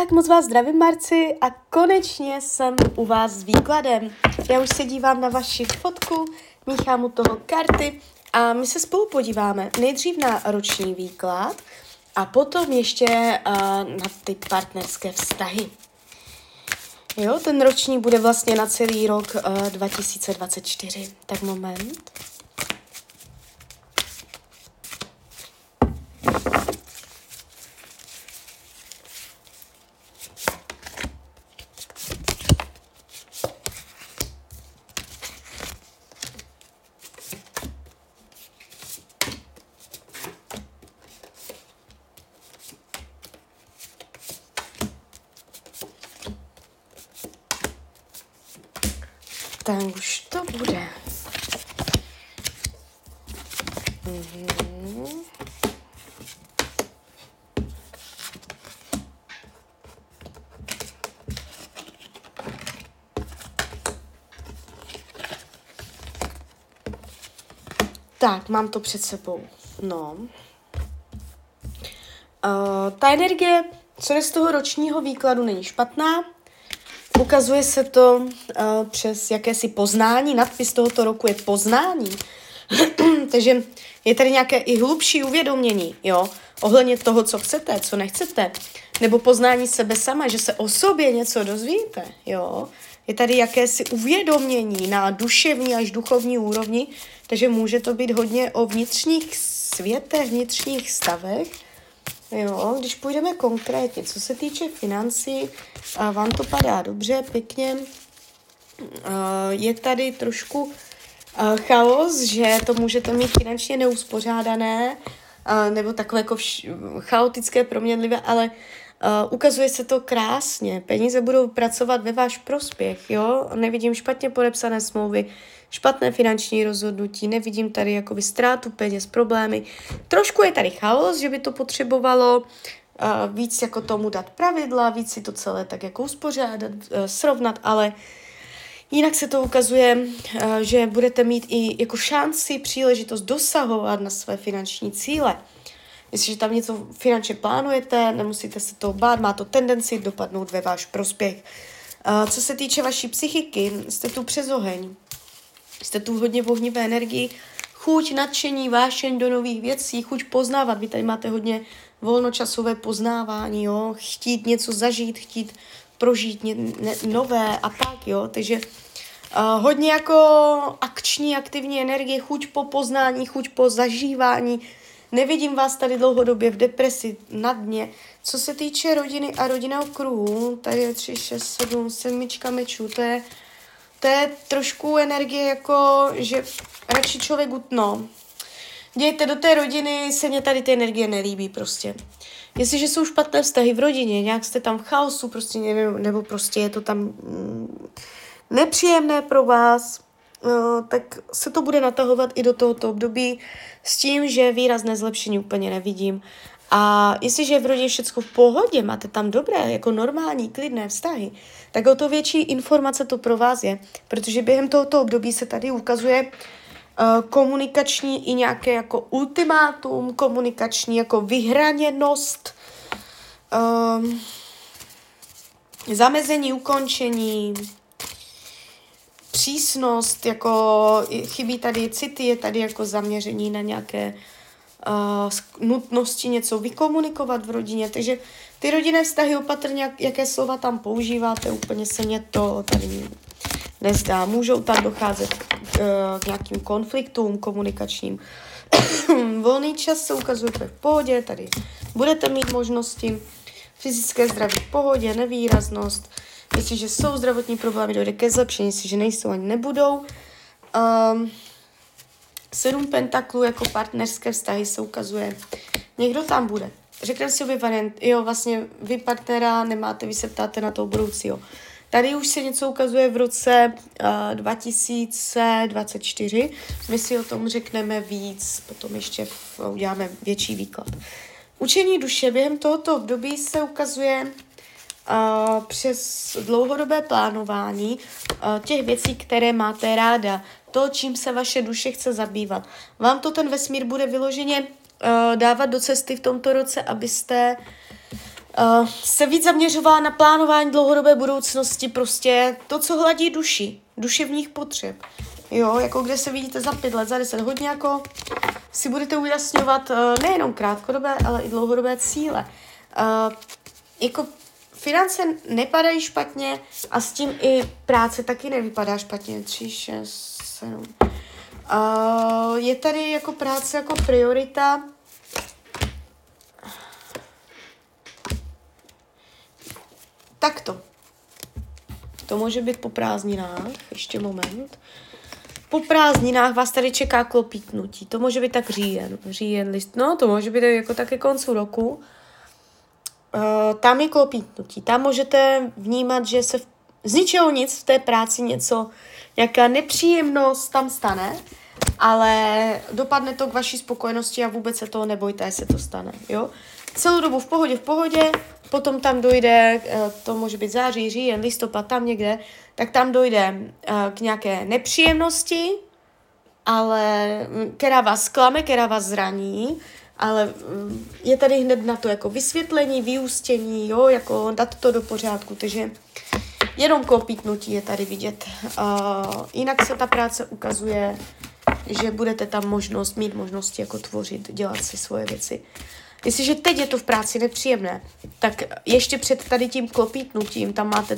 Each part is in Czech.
Tak moc vás zdravím, Marci, a konečně jsem u vás s výkladem. Já už se dívám na vaši fotku, míchám u toho karty a my se spolu podíváme nejdřív na roční výklad a potom ještě uh, na ty partnerské vztahy. Jo, ten roční bude vlastně na celý rok uh, 2024. Tak moment. Už to bude. Mhm. Tak, mám to před sebou. No. Uh, ta energie, co je z toho ročního výkladu, není špatná. Ukazuje se to uh, přes jakési poznání. Nadpis tohoto roku je poznání. Takže je tady nějaké i hlubší uvědomění, jo, ohledně toho, co chcete, co nechcete, nebo poznání sebe sama, že se o sobě něco dozvíte, jo. Je tady jakési uvědomění na duševní až duchovní úrovni, takže může to být hodně o vnitřních světech, vnitřních stavech, Jo, když půjdeme konkrétně, co se týče financí, a vám to padá dobře, pěkně. Je tady trošku chaos, že to můžete mít finančně neuspořádané, nebo takové jako chaotické, proměnlivé, ale ukazuje se to krásně. Peníze budou pracovat ve váš prospěch, jo? Nevidím špatně podepsané smlouvy, špatné finanční rozhodnutí, nevidím tady jakoby ztrátu peněz, problémy. Trošku je tady chaos, že by to potřebovalo uh, víc jako tomu dát pravidla, víc si to celé tak jako uspořádat, uh, srovnat, ale jinak se to ukazuje, uh, že budete mít i jako šanci, příležitost dosahovat na své finanční cíle. Jestliže tam něco finančně plánujete, nemusíte se toho bát, má to tendenci dopadnout ve váš prospěch. Uh, co se týče vaší psychiky, jste tu přes oheň. Jste tu hodně v ohnivé energii, chuť, nadšení, vášeň do nových věcí, chuť poznávat. Vy tady máte hodně volnočasové poznávání, jo? chtít něco zažít, chtít prožít ně, ne, nové a tak, jo, takže uh, hodně jako akční, aktivní energie, chuť po poznání, chuť po zažívání, nevidím vás tady dlouhodobě v depresi, na dně. Co se týče rodiny a rodinného kruhu, tady je 3, 6, 7, sedmička mečů, to je to je trošku energie jako, že radši člověk utno. Dějte do té rodiny, se mě tady ty energie nelíbí prostě. Jestliže jsou špatné vztahy v rodině, nějak jste tam v chaosu, prostě nevím, nebo prostě je to tam mm, nepříjemné pro vás, uh, tak se to bude natahovat i do tohoto období s tím, že výrazné zlepšení úplně nevidím. A jestliže je v rodině všechno v pohodě, máte tam dobré, jako normální, klidné vztahy, tak o to větší informace to pro vás je, protože během tohoto období se tady ukazuje komunikační i nějaké jako ultimátum, komunikační jako vyhraněnost, um, zamezení, ukončení, přísnost, jako chybí tady city, je tady jako zaměření na nějaké uh, nutnosti něco vykomunikovat v rodině, takže ty rodinné vztahy opatrně, jak, jaké slova tam používáte, úplně se mě to tady nezdá. Můžou tam docházet k, k nějakým konfliktům komunikačním. Volný čas se ukazuje v pohodě, tady budete mít možnosti. Fyzické zdraví v pohodě, nevýraznost. Jestliže jsou zdravotní problémy, dojde ke zlepšení, jestliže nejsou ani nebudou. Um, sedm pentaklů jako partnerské vztahy se ukazuje. Někdo tam bude. Řekneme si obě variant, jo, vlastně vy partnera nemáte, vy se ptáte na toho budoucího. Tady už se něco ukazuje v roce uh, 2024. My si o tom řekneme víc, potom ještě v, uděláme větší výklad. Učení duše během tohoto období se ukazuje uh, přes dlouhodobé plánování uh, těch věcí, které máte ráda, to, čím se vaše duše chce zabývat. Vám to ten vesmír bude vyloženě uh, dávat do cesty v tomto roce, abyste Uh, se víc zaměřová na plánování dlouhodobé budoucnosti, prostě to, co hladí duši, duševních potřeb. Jo, jako kde se vidíte za pět let, za deset, hodně jako si budete ujasňovat uh, nejenom krátkodobé, ale i dlouhodobé cíle. Uh, jako finance nepadají špatně a s tím i práce taky nevypadá špatně. 3, 6, 7. Uh, je tady jako práce jako priorita. Takto. To může být po prázdninách, ještě moment. Po prázdninách vás tady čeká klopítnutí. To může být tak říjen, říjen list. No, to může být jako také koncu roku. Uh, tam je klopítnutí. Tam můžete vnímat, že se v, z ničeho nic v té práci něco, jaká nepříjemnost tam stane, ale dopadne to k vaší spokojenosti a vůbec se toho nebojte, se to stane. Jo? Celou dobu v pohodě, v pohodě, potom tam dojde, eh, to může být září, říjen, listopad, tam někde, tak tam dojde eh, k nějaké nepříjemnosti, ale mm, která vás klame, která vás zraní, ale mm, je tady hned na to jako vysvětlení, vyústění, jo, jako dát to do pořádku, takže jenom kopítnutí je tady vidět. Uh, jinak se ta práce ukazuje, že budete tam možnost, mít možnosti jako tvořit, dělat si svoje věci. Jestliže teď je to v práci nepříjemné, tak ještě před tady tím klopítnutím, tam máte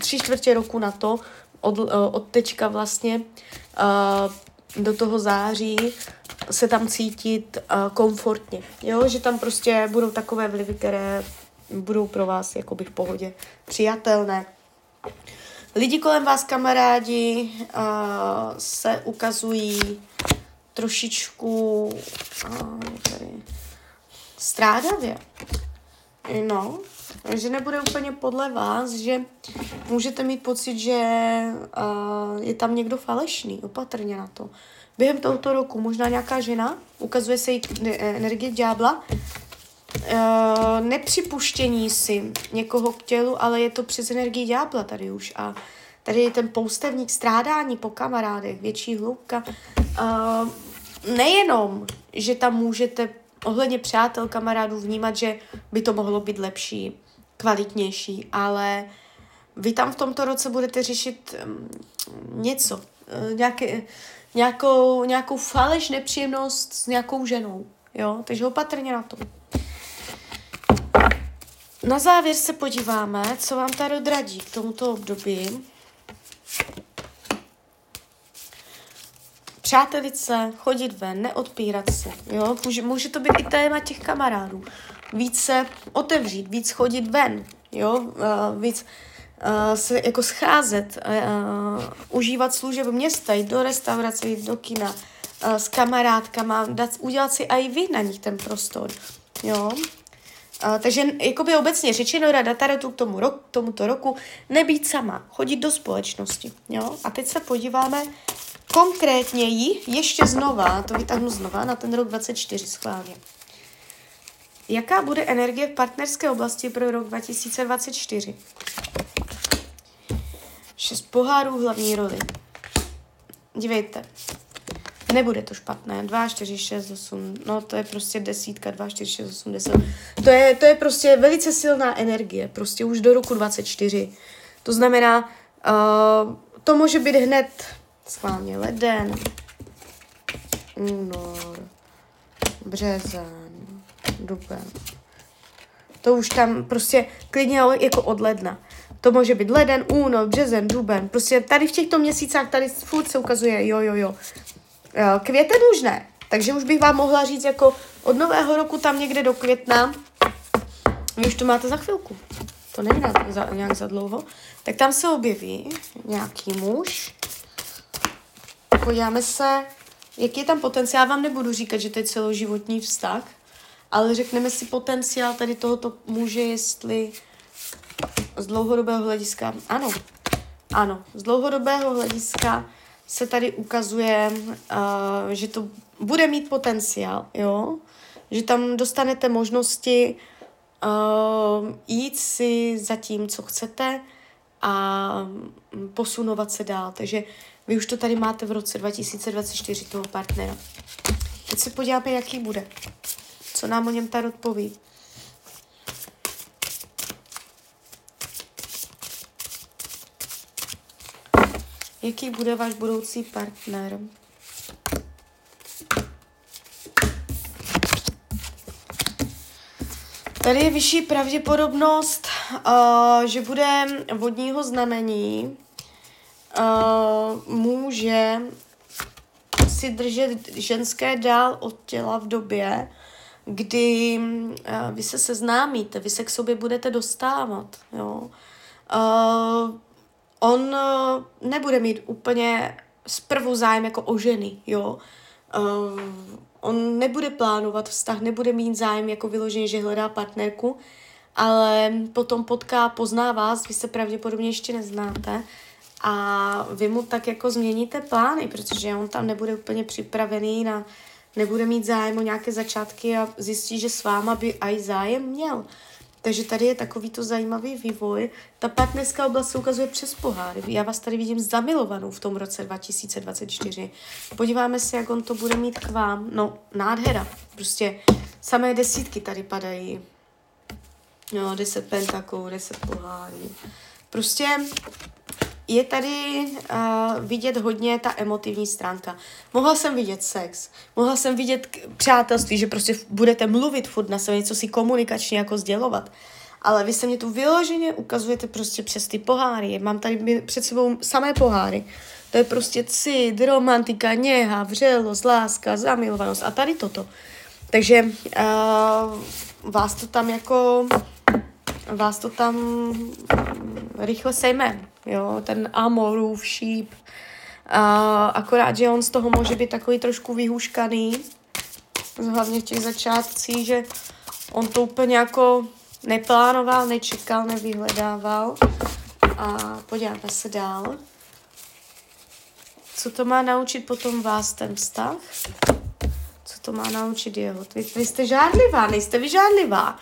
tři čtvrtě roku na to, od, eh, od teďka vlastně uh, do toho září se tam cítit uh, komfortně. Jo, že tam prostě budou takové vlivy, které budou pro vás jakoby v pohodě přijatelné. Lidi kolem vás, kamarádi, se ukazují trošičku uh, tady, strádavě. No, že nebude úplně podle vás, že můžete mít pocit, že uh, je tam někdo falešný, opatrně na to. Během tohoto roku možná nějaká žena, ukazuje se jí energie ďábla, uh, nepřipuštění si někoho k tělu, ale je to přes energii ďábla tady už a tady je ten poustevník strádání po kamarádech, větší hloubka. Uh, nejenom, že tam můžete ohledně přátel, kamarádů vnímat, že by to mohlo být lepší, kvalitnější, ale vy tam v tomto roce budete řešit um, něco, uh, nějaké, nějakou, nějakou faleš, nepříjemnost s nějakou ženou, jo, takže opatrně na to. Na závěr se podíváme, co vám tady radí k tomuto období. Přátelit se, chodit ven, neodpírat se. Jo? Může, může to být i téma těch kamarádů. Víc se otevřít, víc chodit ven, jo? Uh, víc uh, se jako scházet, uh, užívat služeb města, jít do restaurace, jít do kina, uh, s kamarádkama, dát, udělat si i vy na nich ten prostor. Jo? Uh, takže jakoby obecně řečeno rada tarotu k tomu rok, tomuto roku nebýt sama, chodit do společnosti. Jo? A teď se podíváme konkrétněji ještě znova, to vytáhnu znova na ten rok 24 schválně. Jaká bude energie v partnerské oblasti pro rok 2024? Šest pohárů hlavní roli. Dívejte, nebude to špatné. 2, 4, 6, 8, no to je prostě desítka, 2, 4, 6, 8, 10. To je, to je prostě velice silná energie, prostě už do roku 24. To znamená, uh, to může být hned schválně leden, únor, březen, duben. To už tam prostě klidně jako od ledna. To může být leden, únor, březen, duben. Prostě tady v těchto měsících tady furt se ukazuje jo, jo, jo. Eh, květen už ne. Takže už bych vám mohla říct jako od nového roku tam někde do května. Vy už to máte za chvilku. To není za, nějak za dlouho. Tak tam se objeví nějaký muž, podíváme se, jaký je tam potenciál. Já vám nebudu říkat, že to je celoživotní vztah, ale řekneme si potenciál tady tohoto muže, jestli z dlouhodobého hlediska, ano, ano, z dlouhodobého hlediska se tady ukazuje, uh, že to bude mít potenciál, jo, že tam dostanete možnosti uh, jít si za tím, co chcete a posunovat se dál. Takže vy už to tady máte v roce 2024 toho partnera. Teď se podíváme, jaký bude. Co nám o něm ta odpoví. Jaký bude váš budoucí partner? Tady je vyšší pravděpodobnost, uh, že bude vodního znamení uh, může si držet ženské dál od těla v době, kdy uh, vy se seznámíte, vy se k sobě budete dostávat. Jo? Uh, on uh, nebude mít úplně zprvu zájem jako o ženy, jo. Uh, on nebude plánovat vztah, nebude mít zájem jako vyloženě, že hledá partnerku, ale potom potká, pozná vás, vy se pravděpodobně ještě neznáte a vy mu tak jako změníte plány, protože on tam nebude úplně připravený na, nebude mít zájem o nějaké začátky a zjistí, že s váma by aj zájem měl. Takže tady je takovýto zajímavý vývoj. Ta partnerská oblast se ukazuje přes poháry. Já vás tady vidím zamilovanou v tom roce 2024. Podíváme se, jak on to bude mít k vám. No, nádhera. Prostě samé desítky tady padají. No, deset pentakou, deset pohárů. Prostě je tady uh, vidět hodně ta emotivní stránka. Mohla jsem vidět sex, mohla jsem vidět k- přátelství, že prostě budete mluvit furt na sebe, něco si komunikačně jako sdělovat. Ale vy se mě tu vyloženě ukazujete prostě přes ty poháry. Mám tady před sebou samé poháry. To je prostě cit, romantika, něha, vřelost, láska, zamilovanost a tady toto. Takže uh, vás to tam jako vás to tam rychle sejme, jo, ten amorův šíp. A akorát, že on z toho může být takový trošku vyhuškaný, hlavně v těch začátcích, že on to úplně jako neplánoval, nečekal, nevyhledával. A podíváme se dál. Co to má naučit potom vás ten vztah? Co to má naučit jeho? Vy, vy jste žádlivá, nejste vy žádlivá.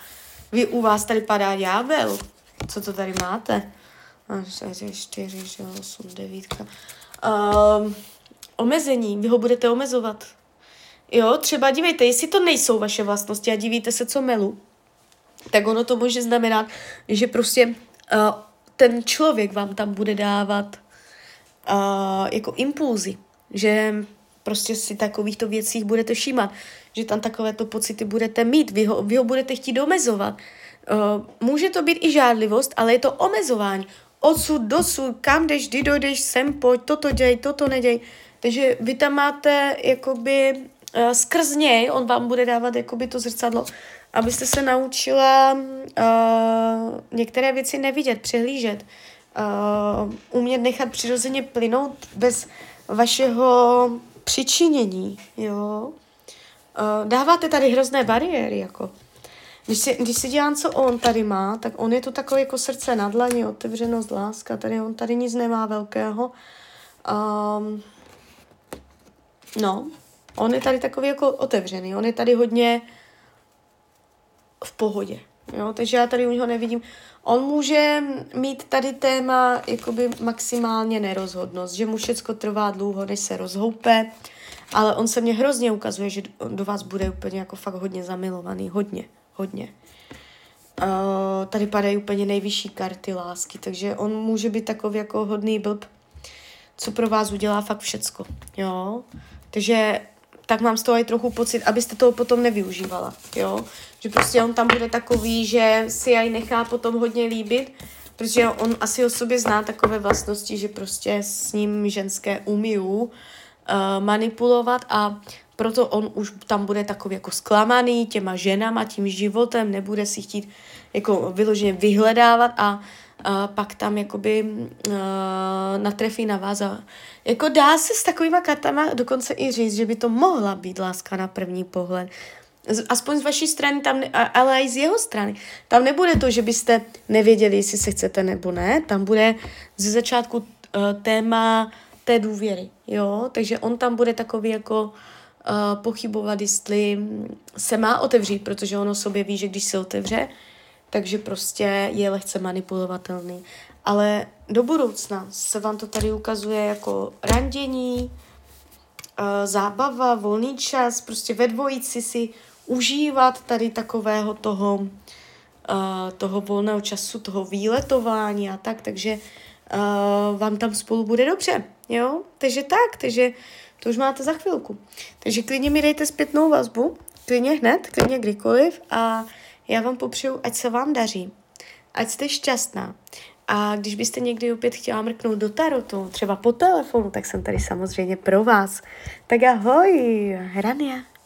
Vy u vás tady padá ďábel. Co to tady máte? 4, 8, 9. Um, omezení, vy ho budete omezovat. Jo, třeba dívejte, jestli to nejsou vaše vlastnosti a divíte se, co melu, tak ono to může znamenat, že prostě uh, ten člověk vám tam bude dávat uh, jako impulzy, že prostě si takovýchto věcích budete všímat, že tam takovéto pocity budete mít, vy ho, vy ho budete chtít omezovat. Uh, může to být i žádlivost, ale je to omezování. Odsud, dosud, kam jdeš, kdy dojdeš, sem pojď, toto děj, toto neděj. Takže vy tam máte jakoby uh, skrz něj, on vám bude dávat jakoby to zrcadlo, abyste se naučila uh, některé věci nevidět, přehlížet, uh, umět nechat přirozeně plynout bez vašeho přičinění, jo. Uh, dáváte tady hrozné bariéry, jako. Když si, když si dělám, co on tady má, tak on je to takový jako srdce na dlaní, otevřenost, láska, tady on tady nic nemá velkého. Um, no, on je tady takový jako otevřený, on je tady hodně v pohodě, jo, takže já tady u něho nevidím. On může mít tady téma jakoby maximálně nerozhodnost, že mu všecko trvá dlouho, než se rozhoupe, ale on se mně hrozně ukazuje, že do vás bude úplně jako fakt hodně zamilovaný, hodně, hodně. Uh, tady padají úplně nejvyšší karty lásky, takže on může být takový jako hodný blb, co pro vás udělá fakt všecko, jo. Takže tak mám z toho i trochu pocit, abyste toho potom nevyužívala, jo. Že prostě on tam bude takový, že si aj nechá potom hodně líbit, protože on asi o sobě zná takové vlastnosti, že prostě s ním ženské umíjou uh, manipulovat a proto on už tam bude takový jako zklamaný těma ženama, tím životem, nebude si chtít jako vyloženě vyhledávat a a pak tam jakoby uh, natrefí na vás a jako dá se s takovýma kartama dokonce i říct, že by to mohla být láska na první pohled. Aspoň z vaší strany, tam, ale i z jeho strany. Tam nebude to, že byste nevěděli, jestli se chcete nebo ne. Tam bude ze začátku uh, téma té důvěry, jo. Takže on tam bude takový jako uh, pochybovat, jestli se má otevřít, protože ono sobě ví, že když se otevře, takže prostě je lehce manipulovatelný. Ale do budoucna se vám to tady ukazuje jako randění, zábava, volný čas, prostě ve dvojici si užívat tady takového toho, toho volného času, toho výletování a tak, takže uh, vám tam spolu bude dobře, jo? Takže tak, takže to už máte za chvilku. Takže klidně mi dejte zpětnou vazbu, klidně hned, klidně kdykoliv a já vám popřeju, ať se vám daří, ať jste šťastná. A když byste někdy opět chtěla mrknout do tarotu, třeba po telefonu, tak jsem tady samozřejmě pro vás. Tak ahoj, Rania.